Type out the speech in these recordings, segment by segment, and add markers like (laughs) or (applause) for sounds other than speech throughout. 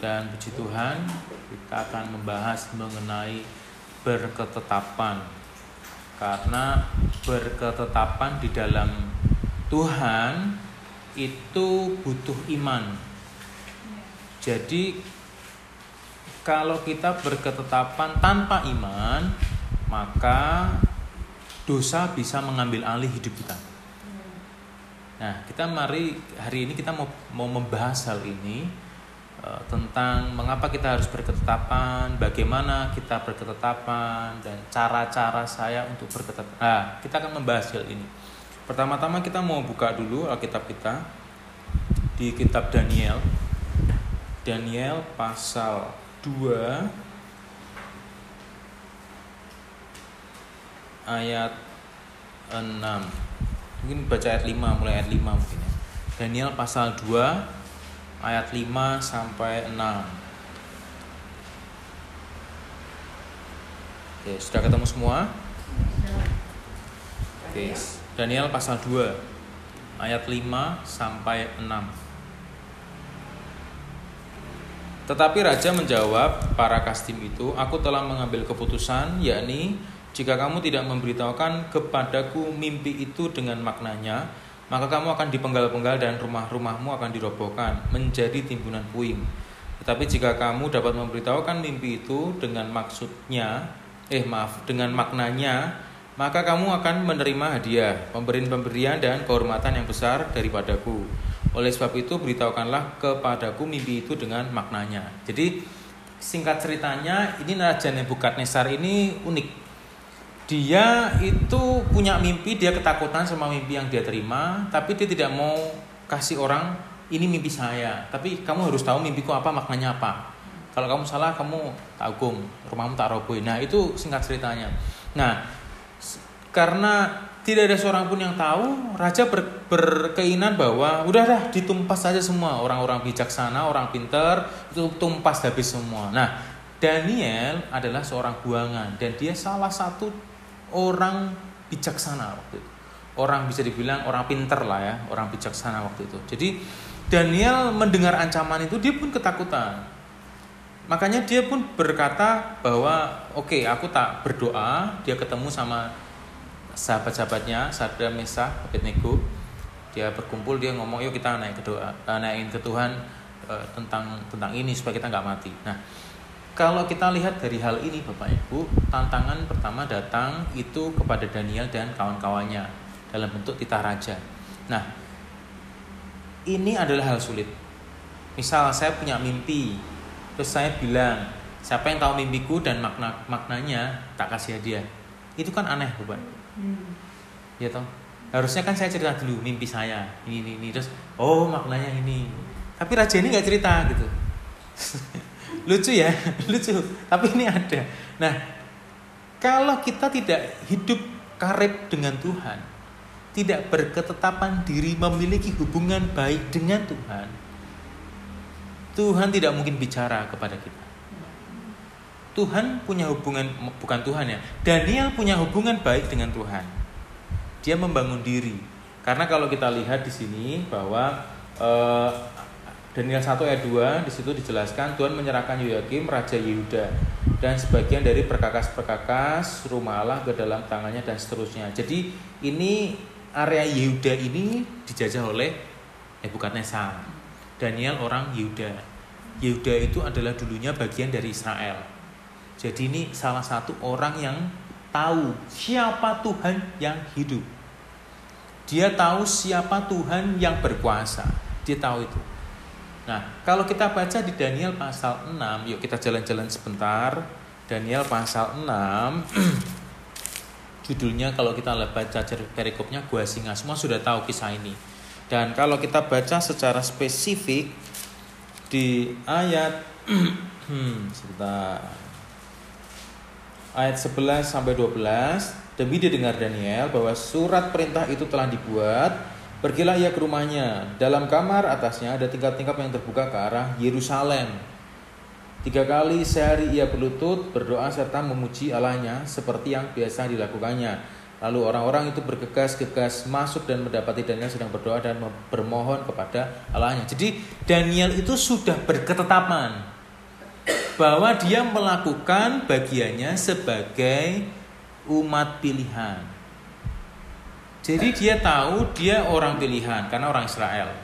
Dan puji Tuhan, kita akan membahas mengenai berketetapan. Karena berketetapan di dalam Tuhan itu butuh iman. Jadi kalau kita berketetapan tanpa iman, maka dosa bisa mengambil alih hidup kita. Nah, kita mari hari ini kita mau mau membahas hal ini uh, tentang mengapa kita harus berketetapan, bagaimana kita berketetapan dan cara-cara saya untuk berketetapan. Nah, kita akan membahas hal ini. Pertama-tama kita mau buka dulu Alkitab kita di kitab Daniel. Daniel pasal 2 ayat 6 mungkin baca ayat 5 mulai ayat 5 mungkin ya. Daniel pasal 2 ayat 5 sampai 6 Oke, sudah ketemu semua? Oke, Daniel pasal 2 ayat 5 sampai 6 Tetapi raja menjawab para kastim itu, aku telah mengambil keputusan yakni jika kamu tidak memberitahukan kepadaku mimpi itu dengan maknanya, maka kamu akan dipenggal-penggal dan rumah-rumahmu akan dirobohkan menjadi timbunan puing. Tetapi jika kamu dapat memberitahukan mimpi itu dengan maksudnya, eh maaf, dengan maknanya, maka kamu akan menerima hadiah, pemberian-pemberian dan kehormatan yang besar daripadaku. Oleh sebab itu beritahukanlah kepadaku mimpi itu dengan maknanya. Jadi singkat ceritanya ini Raja Nebukadnezar ini unik dia itu punya mimpi, dia ketakutan sama mimpi yang dia terima, tapi dia tidak mau kasih orang ini mimpi saya. Tapi kamu harus tahu mimpiku apa, maknanya apa. Kalau kamu salah, kamu tak hukum, rumahmu tak robohin. Nah itu singkat ceritanya. Nah karena tidak ada seorang pun yang tahu, raja ber, berkeinginan bahwa udah dah ditumpas saja semua orang-orang bijaksana, orang pinter itu tumpas habis semua. Nah Daniel adalah seorang buangan dan dia salah satu orang bijaksana waktu itu. Orang bisa dibilang orang pinter lah ya, orang bijaksana waktu itu. Jadi Daniel mendengar ancaman itu dia pun ketakutan. Makanya dia pun berkata bahwa oke okay, aku tak berdoa. Dia ketemu sama sahabat-sahabatnya, Sadra Mesa, Abednego. Dia berkumpul, dia ngomong yuk kita naik ke doa, eh, naikin ke Tuhan uh, tentang tentang ini supaya kita nggak mati. Nah kalau kita lihat dari hal ini Bapak Ibu, tantangan pertama datang itu kepada Daniel dan kawan-kawannya dalam bentuk titah raja. Nah, ini adalah hal sulit. Misal saya punya mimpi, terus saya bilang, siapa yang tahu mimpiku dan makna maknanya tak kasih hadiah. Itu kan aneh, Bapak. Hmm. Ya toh? Harusnya kan saya cerita dulu mimpi saya, ini ini, ini. terus oh maknanya ini. Tapi raja ini nggak cerita gitu. (laughs) lucu ya (laughs) lucu. Tapi ini ada. Nah kalau kita tidak hidup karib dengan Tuhan tidak berketetapan diri memiliki hubungan baik dengan Tuhan Tuhan tidak mungkin bicara kepada kita. Tuhan punya hubungan bukan Tuhan ya Daniel punya hubungan baik dengan Tuhan. Dia membangun diri. Karena kalau kita lihat di sini bahwa eh, Daniel 1 ayat 2 di situ dijelaskan Tuhan menyerahkan Yoyakim raja Yehuda dan sebagian dari perkakas-perkakas rumah Allah ke dalam tangannya dan seterusnya. Jadi ini area Yehuda ini dijajah oleh Nebukadnezar. Daniel orang Yehuda. Yehuda itu adalah dulunya bagian dari Israel. Jadi ini salah satu orang yang tahu siapa Tuhan yang hidup. Dia tahu siapa Tuhan yang berkuasa. Dia tahu itu. Nah, kalau kita baca di Daniel pasal 6, yuk kita jalan-jalan sebentar. Daniel pasal 6 (clears throat) judulnya kalau kita baca perikopnya gua singa semua sudah tahu kisah ini. Dan kalau kita baca secara spesifik di ayat (clears throat) sebentar. Ayat 11 sampai 12, demi didengar Daniel bahwa surat perintah itu telah dibuat Pergilah ia ke rumahnya. Dalam kamar atasnya ada tingkap-tingkap yang terbuka ke arah Yerusalem. Tiga kali sehari ia berlutut, berdoa serta memuji Allahnya seperti yang biasa dilakukannya. Lalu orang-orang itu bergegas-gegas masuk dan mendapati Daniel sedang berdoa dan bermohon kepada Allahnya. Jadi Daniel itu sudah berketetapan bahwa dia melakukan bagiannya sebagai umat pilihan. Jadi dia tahu dia orang pilihan karena orang Israel.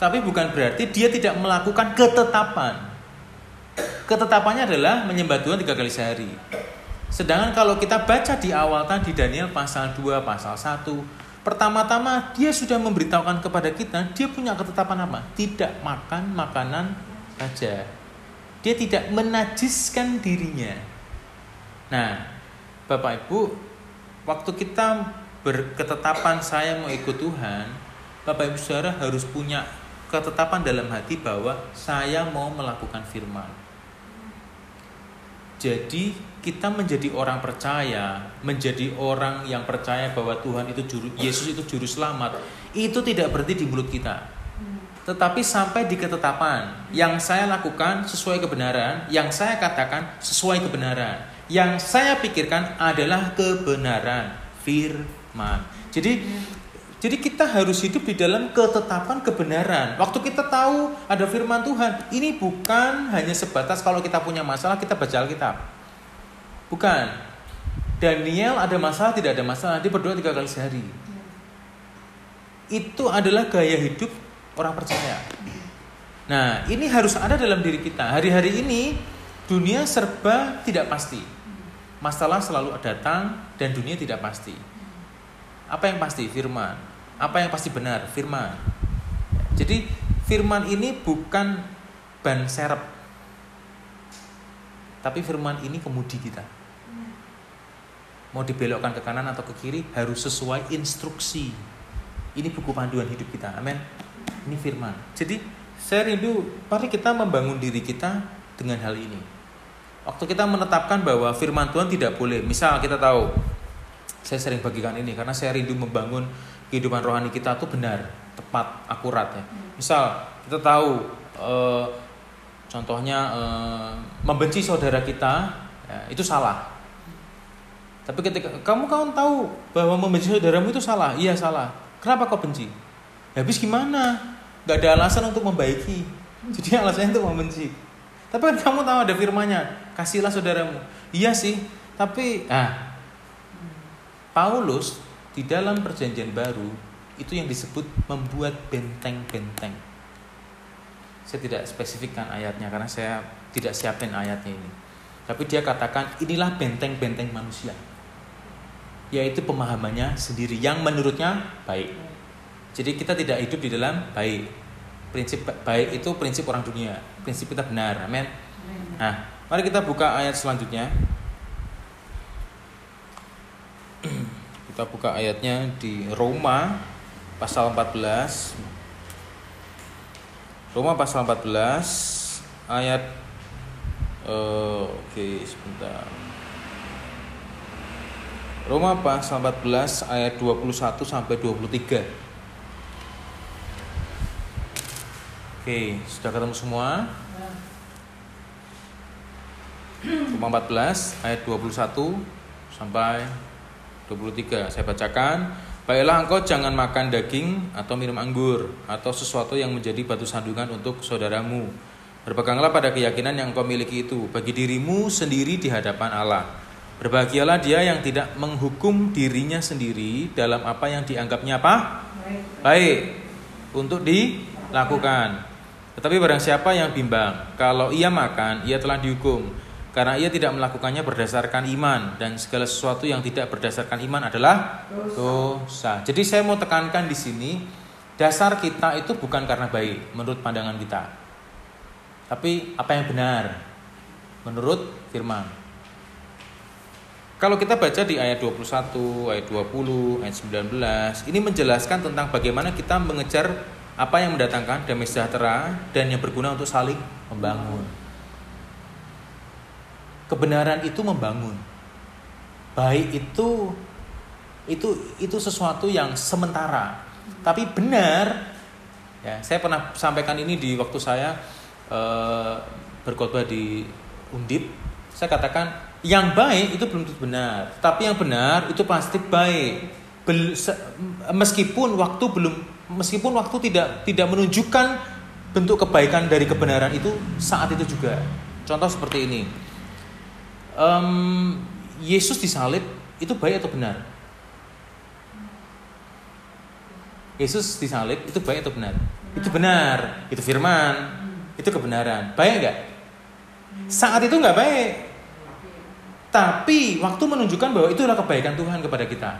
Tapi bukan berarti dia tidak melakukan ketetapan. Ketetapannya adalah menyembah Tuhan tiga kali sehari. Sedangkan kalau kita baca di awal tadi Daniel pasal 2, pasal 1, pertama-tama dia sudah memberitahukan kepada kita dia punya ketetapan apa? Tidak makan makanan saja. Dia tidak menajiskan dirinya. Nah, Bapak Ibu, waktu kita berketetapan saya mau ikut Tuhan, Bapak Ibu Saudara harus punya ketetapan dalam hati bahwa saya mau melakukan firman. Jadi kita menjadi orang percaya, menjadi orang yang percaya bahwa Tuhan itu juru, Yesus itu juru selamat, itu tidak berhenti di mulut kita. Tetapi sampai di ketetapan, yang saya lakukan sesuai kebenaran, yang saya katakan sesuai kebenaran, yang saya pikirkan adalah kebenaran, firman. Jadi jadi kita harus hidup di dalam ketetapan kebenaran. Waktu kita tahu ada firman Tuhan, ini bukan hanya sebatas kalau kita punya masalah kita baca Alkitab. Bukan. Daniel ada masalah, tidak ada masalah, dia berdoa tiga kali sehari. Itu adalah gaya hidup orang percaya. Nah, ini harus ada dalam diri kita. Hari-hari ini dunia serba tidak pasti. Masalah selalu datang dan dunia tidak pasti. Apa yang pasti? Firman. Apa yang pasti benar? Firman. Jadi firman ini bukan ban serep. Tapi firman ini kemudi kita. Mau dibelokkan ke kanan atau ke kiri harus sesuai instruksi. Ini buku panduan hidup kita. Amin. Ini firman. Jadi saya rindu mari kita membangun diri kita dengan hal ini. Waktu kita menetapkan bahwa firman Tuhan tidak boleh. Misal kita tahu saya sering bagikan ini karena saya rindu membangun kehidupan rohani kita tuh benar, tepat, akurat ya. Misal kita tahu e, contohnya e, membenci saudara kita ya, itu salah. Tapi ketika kamu kamu tahu bahwa membenci saudaramu itu salah, iya salah. Kenapa kau benci? Habis gimana? Gak ada alasan untuk membaiki. Jadi alasannya untuk membenci. Tapi kan kamu tahu ada firmanya, kasihlah saudaramu. Iya sih, tapi ah Paulus di dalam perjanjian baru itu yang disebut membuat benteng-benteng. Saya tidak spesifikkan ayatnya karena saya tidak siapin ayatnya ini. Tapi dia katakan inilah benteng-benteng manusia. Yaitu pemahamannya sendiri yang menurutnya baik. Jadi kita tidak hidup di dalam baik. Prinsip baik itu prinsip orang dunia. Prinsip kita benar. Amin. Nah, mari kita buka ayat selanjutnya. Kita buka ayatnya di Roma pasal 14. Roma pasal 14 ayat uh, oke okay, sebentar. Roma pasal 14 ayat 21 sampai 23. Oke, sudah ketemu semua? Roma 14 ayat 21 sampai 23 saya bacakan Baiklah engkau jangan makan daging atau minum anggur atau sesuatu yang menjadi batu sandungan untuk saudaramu. Berpeganglah pada keyakinan yang engkau miliki itu bagi dirimu sendiri di hadapan Allah. Berbahagialah dia yang tidak menghukum dirinya sendiri dalam apa yang dianggapnya apa? Baik. Untuk dilakukan. Tetapi barang siapa yang bimbang, kalau ia makan, ia telah dihukum karena ia tidak melakukannya berdasarkan iman dan segala sesuatu yang tidak berdasarkan iman adalah dosa. Jadi saya mau tekankan di sini dasar kita itu bukan karena baik menurut pandangan kita. Tapi apa yang benar menurut firman. Kalau kita baca di ayat 21, ayat 20, ayat 19, ini menjelaskan tentang bagaimana kita mengejar apa yang mendatangkan damai sejahtera dan yang berguna untuk saling membangun kebenaran itu membangun. Baik itu itu itu sesuatu yang sementara, tapi benar. Ya, saya pernah sampaikan ini di waktu saya e, berkhotbah di Undip. Saya katakan yang baik itu belum tentu benar, tapi yang benar itu pasti baik. Bel, se, meskipun waktu belum meskipun waktu tidak tidak menunjukkan bentuk kebaikan dari kebenaran itu saat itu juga. Contoh seperti ini. Um, Yesus disalib itu baik atau benar? Yesus disalib itu baik atau benar? Itu benar, itu firman, itu kebenaran. Baik nggak? Saat itu nggak baik. Tapi waktu menunjukkan bahwa itulah kebaikan Tuhan kepada kita.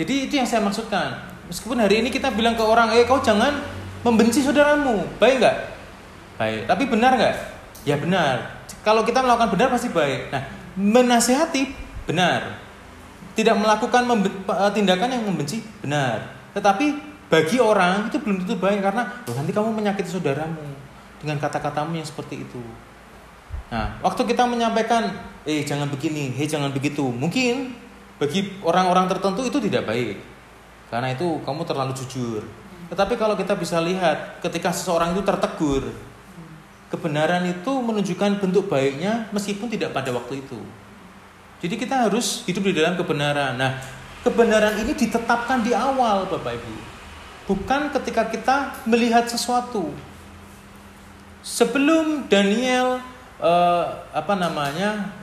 Jadi itu yang saya maksudkan. Meskipun hari ini kita bilang ke orang, eh kau jangan membenci saudaramu, baik nggak? Baik. Tapi benar nggak? Ya benar. Kalau kita melakukan benar pasti baik. Nah, menasehati benar. Tidak melakukan tindakan yang membenci benar. Tetapi bagi orang itu belum tentu baik karena oh, nanti kamu menyakiti saudaramu dengan kata-katamu yang seperti itu. Nah, waktu kita menyampaikan, eh jangan begini, hei jangan begitu, mungkin bagi orang-orang tertentu itu tidak baik. Karena itu kamu terlalu jujur. Tetapi kalau kita bisa lihat ketika seseorang itu tertegur, kebenaran itu menunjukkan bentuk baiknya meskipun tidak pada waktu itu. Jadi kita harus hidup di dalam kebenaran. Nah, kebenaran ini ditetapkan di awal, Bapak Ibu. Bukan ketika kita melihat sesuatu. Sebelum Daniel eh, apa namanya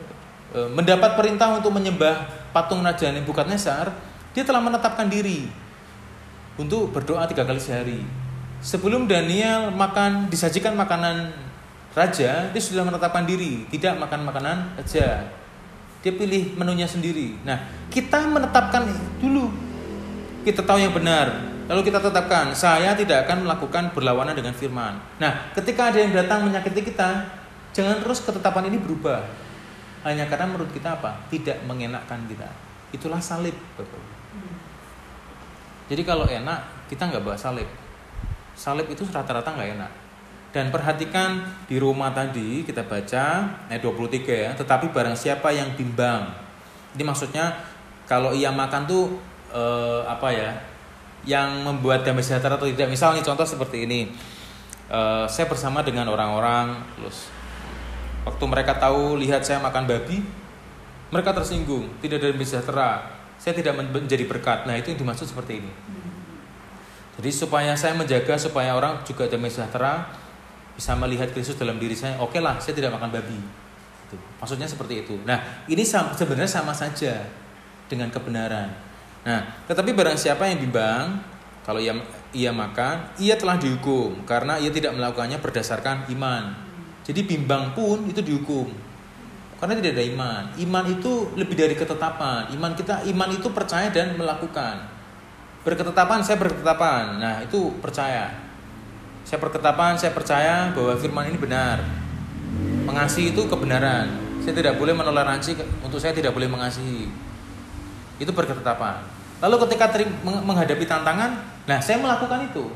eh, mendapat perintah untuk menyembah patung Raja Nebukadnezar, dia telah menetapkan diri untuk berdoa tiga kali sehari. Sebelum Daniel makan disajikan makanan raja, dia sudah menetapkan diri tidak makan makanan raja. Dia pilih menunya sendiri. Nah, kita menetapkan dulu. Kita tahu yang benar. Lalu kita tetapkan, saya tidak akan melakukan berlawanan dengan firman. Nah, ketika ada yang datang menyakiti kita, jangan terus ketetapan ini berubah. Hanya karena menurut kita apa? Tidak mengenakkan kita. Itulah salib, Bapak. Jadi kalau enak, kita nggak bawa salib. Salib itu rata-rata nggak enak. Dan perhatikan di rumah tadi kita baca ayat 23 ya, tetapi barang siapa yang bimbang. Ini maksudnya kalau ia makan tuh eh, apa ya? Yang membuat damai sejahtera atau tidak. Misalnya contoh seperti ini. Eh, saya bersama dengan orang-orang terus waktu mereka tahu lihat saya makan babi, mereka tersinggung, tidak ada sejahtera. Saya tidak menjadi berkat. Nah, itu yang dimaksud seperti ini. Jadi supaya saya menjaga supaya orang juga damai sejahtera bisa melihat Kristus dalam diri saya. Oke lah, saya tidak makan babi. Itu. Maksudnya seperti itu. Nah, ini sebenarnya sama saja dengan kebenaran. Nah, tetapi barang siapa yang bimbang, kalau ia, ia makan, ia telah dihukum karena ia tidak melakukannya berdasarkan iman. Jadi bimbang pun itu dihukum. Karena tidak ada iman. Iman itu lebih dari ketetapan. Iman kita, iman itu percaya dan melakukan. Berketetapan, saya berketetapan. Nah, itu percaya. Saya berketetapan, saya percaya bahwa firman ini benar. Mengasihi itu kebenaran. Saya tidak boleh menoleransi untuk saya tidak boleh mengasihi. Itu berketetapan. Lalu ketika menghadapi tantangan, nah saya melakukan itu.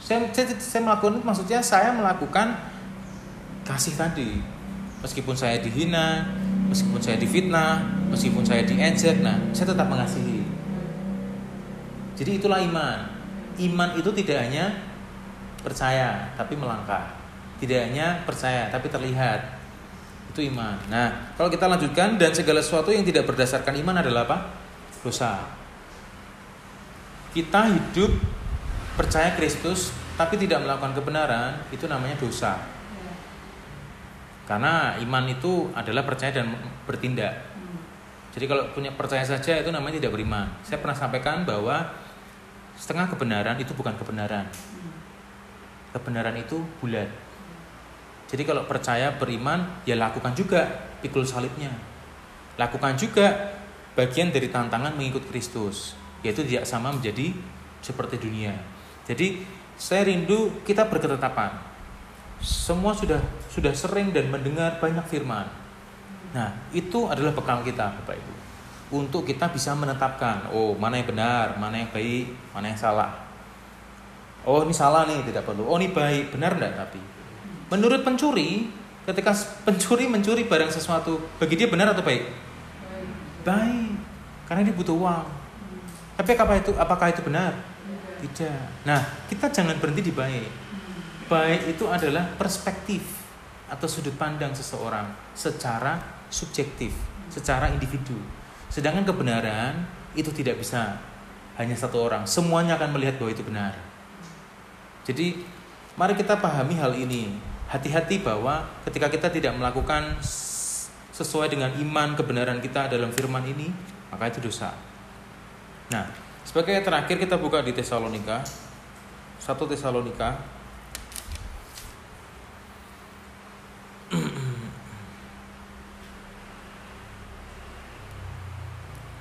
Saya, saya, saya melakukan itu maksudnya saya melakukan kasih tadi meskipun saya dihina, meskipun saya difitnah, meskipun saya diejek, nah saya tetap mengasihi. Jadi itulah iman. Iman itu tidak hanya percaya tapi melangkah. Tidak hanya percaya tapi terlihat. Itu iman. Nah, kalau kita lanjutkan dan segala sesuatu yang tidak berdasarkan iman adalah apa? Dosa. Kita hidup percaya Kristus tapi tidak melakukan kebenaran, itu namanya dosa. Karena iman itu adalah percaya dan bertindak. Jadi kalau punya percaya saja itu namanya tidak beriman. Saya pernah sampaikan bahwa setengah kebenaran itu bukan kebenaran. Kebenaran itu bulat. Jadi kalau percaya beriman ya lakukan juga pikul salibnya. Lakukan juga bagian dari tantangan mengikut Kristus, yaitu tidak sama menjadi seperti dunia. Jadi saya rindu kita berketetapan semua sudah sudah sering dan mendengar banyak firman. Nah, itu adalah bekal kita, Bapak Ibu. Untuk kita bisa menetapkan, oh mana yang benar, mana yang baik, mana yang salah. Oh ini salah nih, tidak perlu. Oh ini baik, benar enggak tapi. Menurut pencuri, ketika pencuri mencuri barang sesuatu, bagi dia benar atau baik? Baik. Karena dia butuh uang. Tapi apakah itu apakah itu benar? Tidak. Nah, kita jangan berhenti di baik baik itu adalah perspektif atau sudut pandang seseorang secara subjektif, secara individu. Sedangkan kebenaran itu tidak bisa hanya satu orang, semuanya akan melihat bahwa itu benar. Jadi, mari kita pahami hal ini. Hati-hati bahwa ketika kita tidak melakukan sesuai dengan iman kebenaran kita dalam firman ini, maka itu dosa. Nah, sebagai terakhir kita buka di Tesalonika. Satu Tesalonika (clears throat)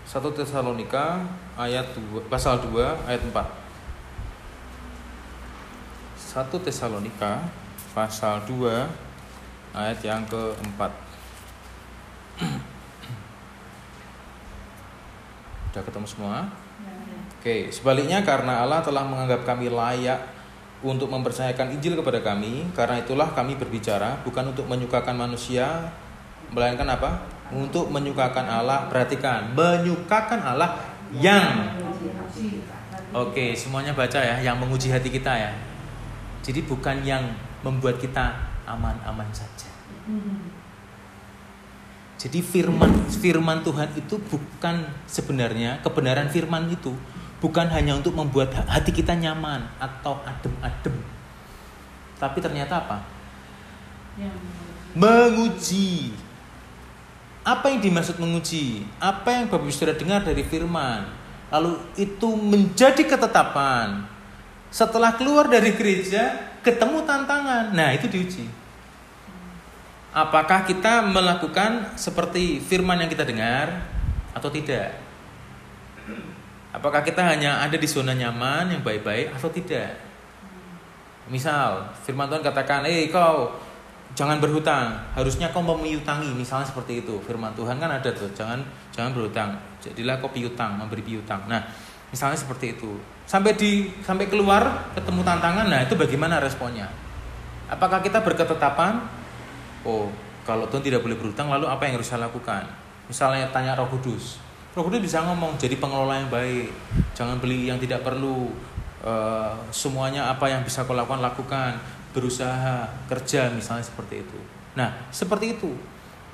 Satu Tesalonika ayat 2, pasal 2 ayat 4. Satu Tesalonika pasal 2 ayat yang keempat. Sudah ketemu semua? Oke, sebaliknya karena Allah telah menganggap kami layak untuk mempercayakan Injil kepada kami, karena itulah kami berbicara bukan untuk menyukakan manusia, melainkan apa? untuk menyukakan Allah. Perhatikan, menyukakan Allah yang Oke, semuanya baca ya, yang menguji hati kita ya. Jadi bukan yang membuat kita aman-aman saja. Jadi firman firman Tuhan itu bukan sebenarnya kebenaran firman itu bukan hanya untuk membuat hati kita nyaman atau adem-adem. Tapi ternyata apa? Menguji apa yang dimaksud menguji? Apa yang Bapak Ibu sudah dengar dari firman? Lalu itu menjadi ketetapan. Setelah keluar dari gereja, ketemu tantangan. Nah, itu diuji. Apakah kita melakukan seperti firman yang kita dengar atau tidak? Apakah kita hanya ada di zona nyaman yang baik-baik atau tidak? Misal, firman Tuhan katakan, "Eh, kau jangan berhutang harusnya kau memiutangi misalnya seperti itu firman Tuhan kan ada tuh jangan jangan berhutang jadilah kau piutang memberi piutang nah misalnya seperti itu. Sampai di sampai keluar ketemu tantangan nah itu bagaimana responnya? Apakah kita berketetapan? Oh kalau Tuhan tidak boleh berhutang lalu apa yang harus saya lakukan? Misalnya tanya Roh Kudus. Roh Kudus bisa ngomong jadi pengelola yang baik jangan beli yang tidak perlu uh, semuanya apa yang bisa kau lakukan lakukan berusaha kerja misalnya seperti itu. Nah, seperti itu.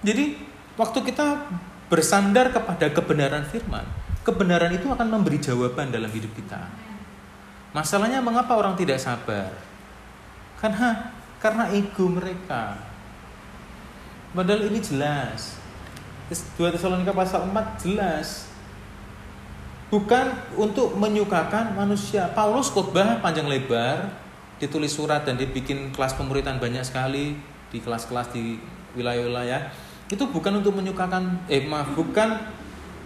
Jadi, waktu kita bersandar kepada kebenaran firman, kebenaran itu akan memberi jawaban dalam hidup kita. Masalahnya mengapa orang tidak sabar? Karena karena ego mereka. Padahal ini jelas. 2 Tesalonika pasal 4 jelas. Bukan untuk menyukakan manusia. Paulus khotbah panjang lebar ditulis surat dan dibikin kelas pemuritan banyak sekali di kelas-kelas di wilayah-wilayah itu bukan untuk menyukakan eh maaf bukan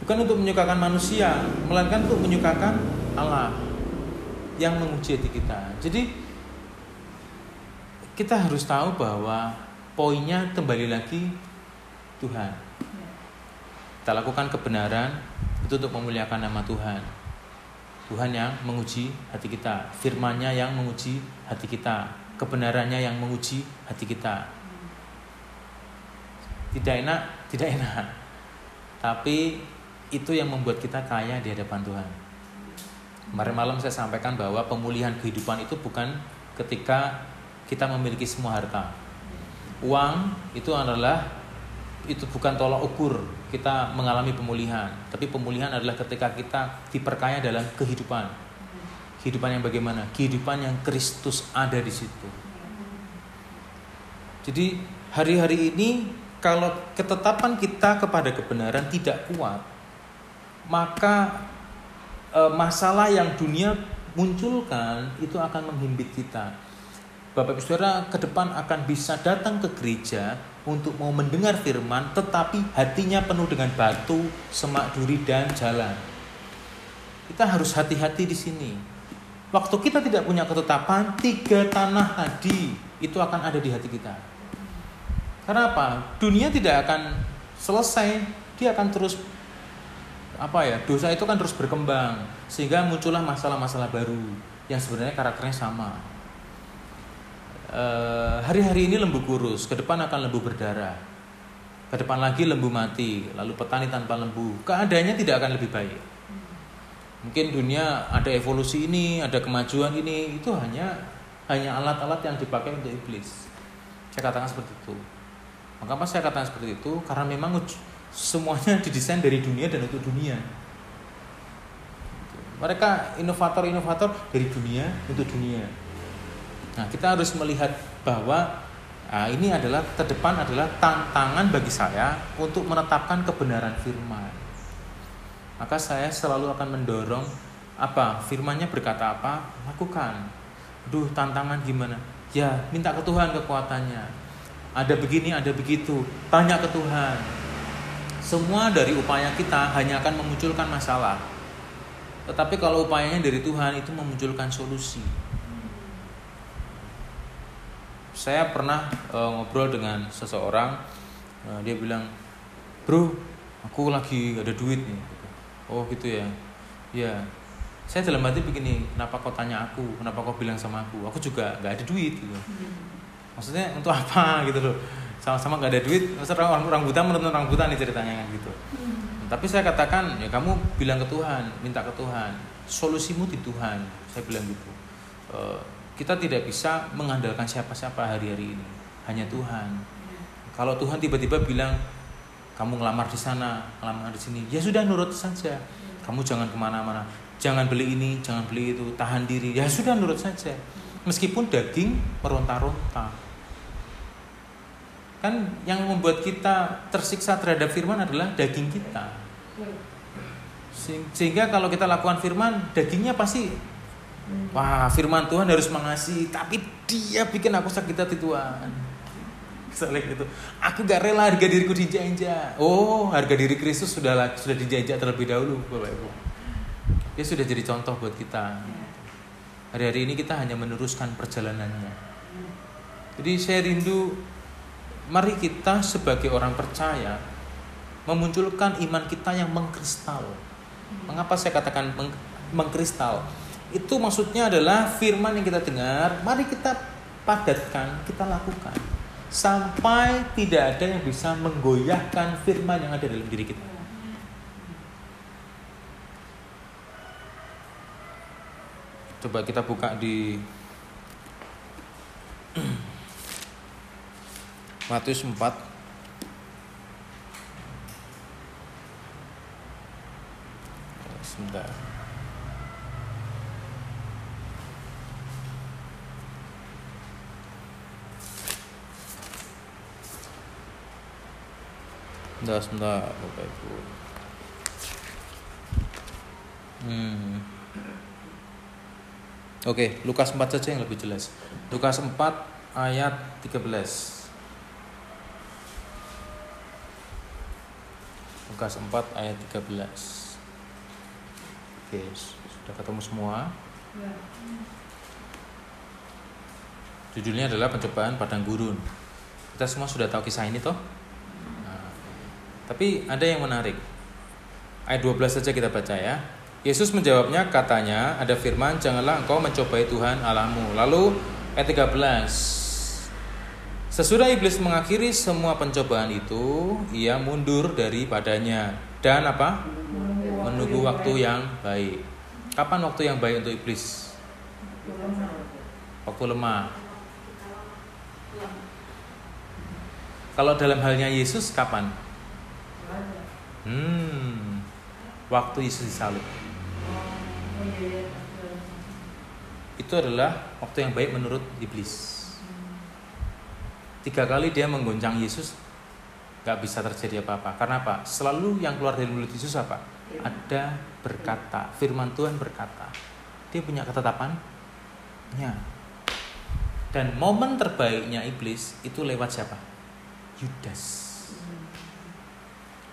bukan untuk menyukakan manusia melainkan untuk menyukakan Allah yang menguji hati kita jadi kita harus tahu bahwa poinnya kembali lagi Tuhan kita lakukan kebenaran itu untuk memuliakan nama Tuhan Tuhan yang menguji hati kita, firman-Nya yang menguji hati kita, kebenarannya yang menguji hati kita. Tidak enak, tidak enak. Tapi itu yang membuat kita kaya di hadapan Tuhan. Kemarin malam saya sampaikan bahwa pemulihan kehidupan itu bukan ketika kita memiliki semua harta. Uang itu adalah itu bukan tolak ukur kita mengalami pemulihan, tapi pemulihan adalah ketika kita diperkaya dalam kehidupan. Kehidupan yang bagaimana? Kehidupan yang Kristus ada di situ. Jadi hari-hari ini kalau ketetapan kita kepada kebenaran tidak kuat, maka e, masalah yang dunia munculkan itu akan menghimpit kita. Bapak Ibu Saudara ke depan akan bisa datang ke gereja untuk mau mendengar firman, tetapi hatinya penuh dengan batu, semak duri, dan jalan. Kita harus hati-hati di sini. Waktu kita tidak punya ketetapan, tiga tanah tadi itu akan ada di hati kita. Karena apa? Dunia tidak akan selesai, dia akan terus apa ya? Dosa itu kan terus berkembang sehingga muncullah masalah-masalah baru yang sebenarnya karakternya sama Eh, hari-hari ini lembu kurus, ke depan akan lembu berdarah. Ke depan lagi lembu mati, lalu petani tanpa lembu. Keadaannya tidak akan lebih baik. Mungkin dunia ada evolusi ini, ada kemajuan ini, itu hanya hanya alat-alat yang dipakai untuk iblis. Saya katakan seperti itu. Mengapa saya katakan seperti itu? Karena memang semuanya didesain dari dunia dan untuk dunia. Mereka inovator-inovator dari dunia untuk dunia. Nah, kita harus melihat bahwa nah, ini adalah terdepan adalah tantangan bagi saya untuk menetapkan kebenaran firman. Maka saya selalu akan mendorong apa firmannya berkata apa lakukan. Duh tantangan gimana? Ya minta ke Tuhan kekuatannya. Ada begini, ada begitu. Tanya ke Tuhan. Semua dari upaya kita hanya akan memunculkan masalah. Tetapi kalau upayanya dari Tuhan itu memunculkan solusi. Saya pernah e, ngobrol dengan seseorang, e, dia bilang, bro, aku lagi ada duit nih. Oh gitu ya, ya. Saya dalam hati begini, kenapa kau tanya aku, kenapa kau bilang sama aku? Aku juga gak ada duit gitu. Maksudnya untuk apa gitu loh? Sama-sama gak ada duit, maksudnya orang, orang buta menurut orang buta nih ceritanya kan gitu. Tapi saya katakan ya kamu bilang ke Tuhan, minta ke Tuhan, solusimu di Tuhan. Saya bilang gitu. E, kita tidak bisa mengandalkan siapa-siapa hari-hari ini, hanya Tuhan. Kalau Tuhan tiba-tiba bilang kamu ngelamar di sana, ngelamar di sini, ya sudah nurut saja. Kamu jangan ke mana-mana, jangan beli ini, jangan beli itu, tahan diri, ya sudah nurut saja. Meskipun daging meronta-ronta, kan yang membuat kita tersiksa terhadap firman adalah daging kita sehingga kalau kita lakukan firman, dagingnya pasti wah firman Tuhan harus mengasihi, tapi dia bikin aku sakit hati Tuhan. Misalnya itu, aku gak rela harga diriku dijajah. Oh, harga diri Kristus sudah sudah dijajah terlebih dahulu, Bapak Ibu. Dia sudah jadi contoh buat kita. Hari-hari ini kita hanya meneruskan perjalanannya. Jadi saya rindu, mari kita sebagai orang percaya memunculkan iman kita yang mengkristal. Mengapa saya katakan meng mengkristal? Itu maksudnya adalah firman yang kita dengar, mari kita padatkan, kita lakukan. Sampai tidak ada yang bisa menggoyahkan firman yang ada dalam diri kita. Coba kita buka di (clears throat) Matius 4 sebentar Sebentar, sebentar, Bapak Ibu. Hmm. Oke, Lukas 4 saja yang lebih jelas. Lukas 4 ayat 13. Lukas 4 ayat 13. Oke, sudah ketemu semua. Ya. Judulnya adalah pencobaan padang gurun. Kita semua sudah tahu kisah ini toh? Nah, tapi ada yang menarik. Ayat 12 saja kita baca ya. Yesus menjawabnya katanya ada firman janganlah engkau mencobai Tuhan Allahmu. Lalu ayat 13 Sesudah iblis mengakhiri semua pencobaan itu, ia mundur daripadanya dan apa? menunggu waktu yang baik. Kapan waktu yang baik untuk iblis? Waktu lemah. Kalau dalam halnya Yesus kapan? Hmm, waktu Yesus disalib. Itu adalah waktu yang baik menurut iblis. Tiga kali dia menggoncang Yesus, gak bisa terjadi apa-apa. Karena apa? Selalu yang keluar dari mulut Yesus apa? ada berkata, firman Tuhan berkata. Dia punya ketetapan Ya. Dan momen terbaiknya iblis itu lewat siapa? Yudas.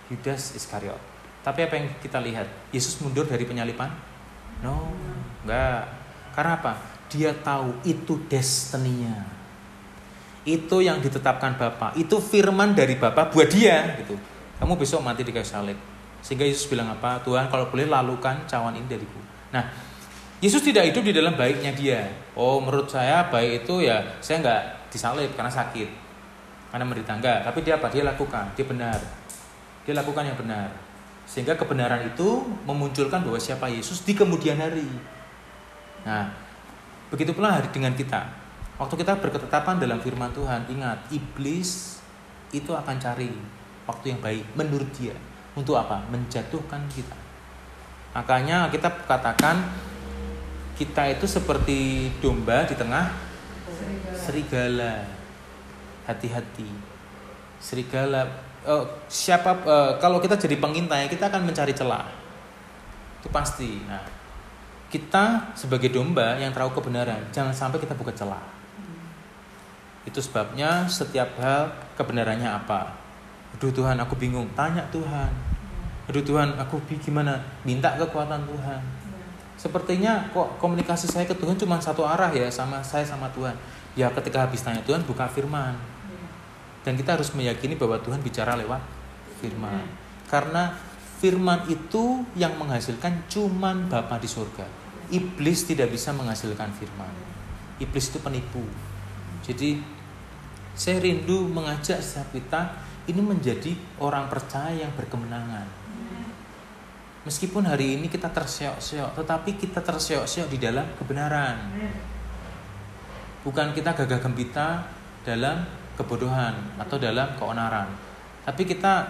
Yudas Iskariot. Tapi apa yang kita lihat? Yesus mundur dari penyalipan? No, enggak. Karena apa? Dia tahu itu destininya. Itu yang ditetapkan Bapak. Itu firman dari Bapak buat dia gitu. Kamu besok mati di kayu salib. Sehingga Yesus bilang apa? Tuhan kalau boleh lalukan cawan ini dariku. Nah, Yesus tidak hidup di dalam baiknya dia. Oh, menurut saya baik itu ya saya nggak disalib karena sakit, karena menderita enggak. Tapi dia apa? Dia lakukan, dia benar. Dia lakukan yang benar. Sehingga kebenaran itu memunculkan bahwa siapa Yesus di kemudian hari. Nah, begitu pula hari dengan kita. Waktu kita berketetapan dalam firman Tuhan, ingat iblis itu akan cari waktu yang baik menurut dia. Untuk apa? Menjatuhkan kita. Makanya kita katakan kita itu seperti domba di tengah serigala. Hati-hati. Serigala uh, siapa uh, kalau kita jadi pengintai kita akan mencari celah. Itu pasti. Nah, kita sebagai domba yang tahu kebenaran, jangan sampai kita buka celah. Itu sebabnya setiap hal kebenarannya apa. Aduh Tuhan, aku bingung. Tanya Tuhan. Aduh Tuhan, aku gimana? Minta kekuatan Tuhan. Sepertinya kok komunikasi saya ke Tuhan cuma satu arah ya sama saya sama Tuhan. Ya ketika habis tanya Tuhan buka firman. Dan kita harus meyakini bahwa Tuhan bicara lewat firman. Karena firman itu yang menghasilkan cuman Bapa di surga. Iblis tidak bisa menghasilkan firman. Iblis itu penipu. Jadi saya rindu mengajak setiap kita ini menjadi orang percaya yang berkemenangan. Meskipun hari ini kita terseok-seok, tetapi kita terseok-seok di dalam kebenaran. Bukan kita gagah gembita dalam kebodohan atau dalam keonaran. Tapi kita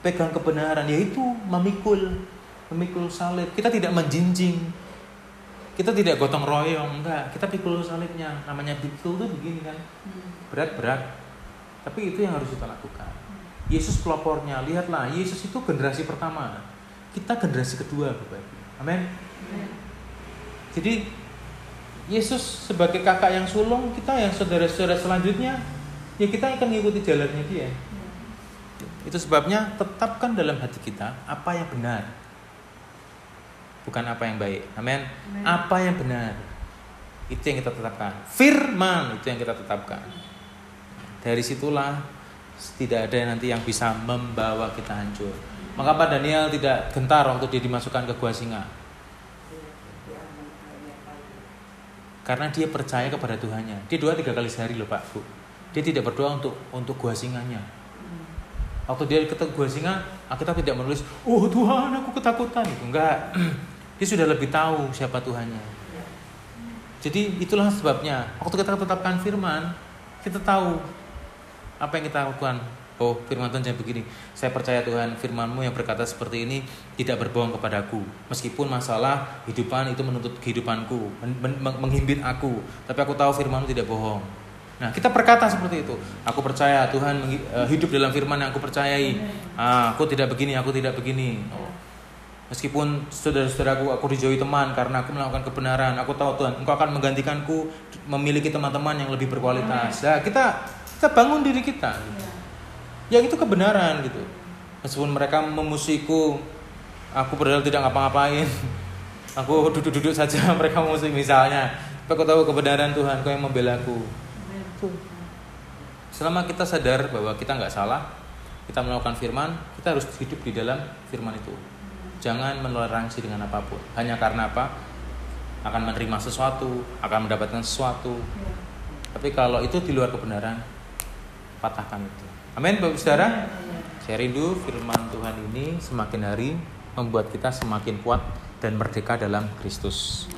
pegang kebenaran yaitu memikul memikul salib. Kita tidak menjinjing. Kita tidak gotong royong, enggak. Kita pikul salibnya. Namanya pikul tuh begini kan. Berat-berat. Tapi itu yang harus kita lakukan. Yesus pelopornya, lihatlah, Yesus itu generasi pertama kita generasi kedua Bapak Ibu. Amin. Jadi Yesus sebagai kakak yang sulung, kita yang saudara-saudara selanjutnya, ya kita akan mengikuti jalannya dia. Itu sebabnya tetapkan dalam hati kita apa yang benar. Bukan apa yang baik. Amin. Apa yang benar. Itu yang kita tetapkan. Firman itu yang kita tetapkan. Dari situlah tidak ada nanti yang bisa membawa kita hancur. Mengapa Daniel tidak gentar waktu dia dimasukkan ke gua singa? Karena dia percaya kepada Tuhannya. Dia doa tiga kali sehari loh Pak Bu. Dia tidak berdoa untuk untuk gua singanya. Waktu dia ketemu gua singa, kita tidak menulis, oh Tuhan aku ketakutan. Itu enggak. (clears throat) Dia sudah lebih tahu siapa Tuhannya. Jadi itulah sebabnya. Waktu kita tetapkan firman, kita tahu apa yang kita lakukan. Oh firman Tuhan saya begini. Saya percaya Tuhan firmanmu yang berkata seperti ini Tidak berbohong kepadaku. Meskipun masalah hidupan itu menuntut kehidupanku men men Menghimpit aku. Tapi aku tahu firmanmu tidak bohong. Nah kita berkata seperti itu. Aku percaya Tuhan uh, hidup dalam firman yang aku percayai. Ah, Aku tidak begini, aku tidak begini Meskipun saudara-saudaraku aku dijauhi teman karena aku melakukan kebenaran. Aku tahu Tuhan Engkau akan menggantikanku Memiliki teman-teman yang lebih berkualitas. Nah kita, kita bangun diri kita. Yang itu kebenaran gitu. Meskipun mereka memusiku aku padahal tidak ngapa-ngapain. (laughs) Aku duduk-duduk saja (laughs) mereka memusuhi misalnya. Tapi aku tahu kebenaran Tuhan kau yang membela aku. Selama kita sadar bahwa kita nggak salah kita melakukan firman kita harus hidup di dalam firman itu jangan menoleransi dengan apa pun hanya karena apa akan menerima sesuatu akan mendapatkan sesuatu tapi kalau itu di luar kebenaran patahkan itu Amin, Bapak Saudara. Saya rindu firman Tuhan ini semakin hari membuat kita semakin kuat dan merdeka dalam Kristus.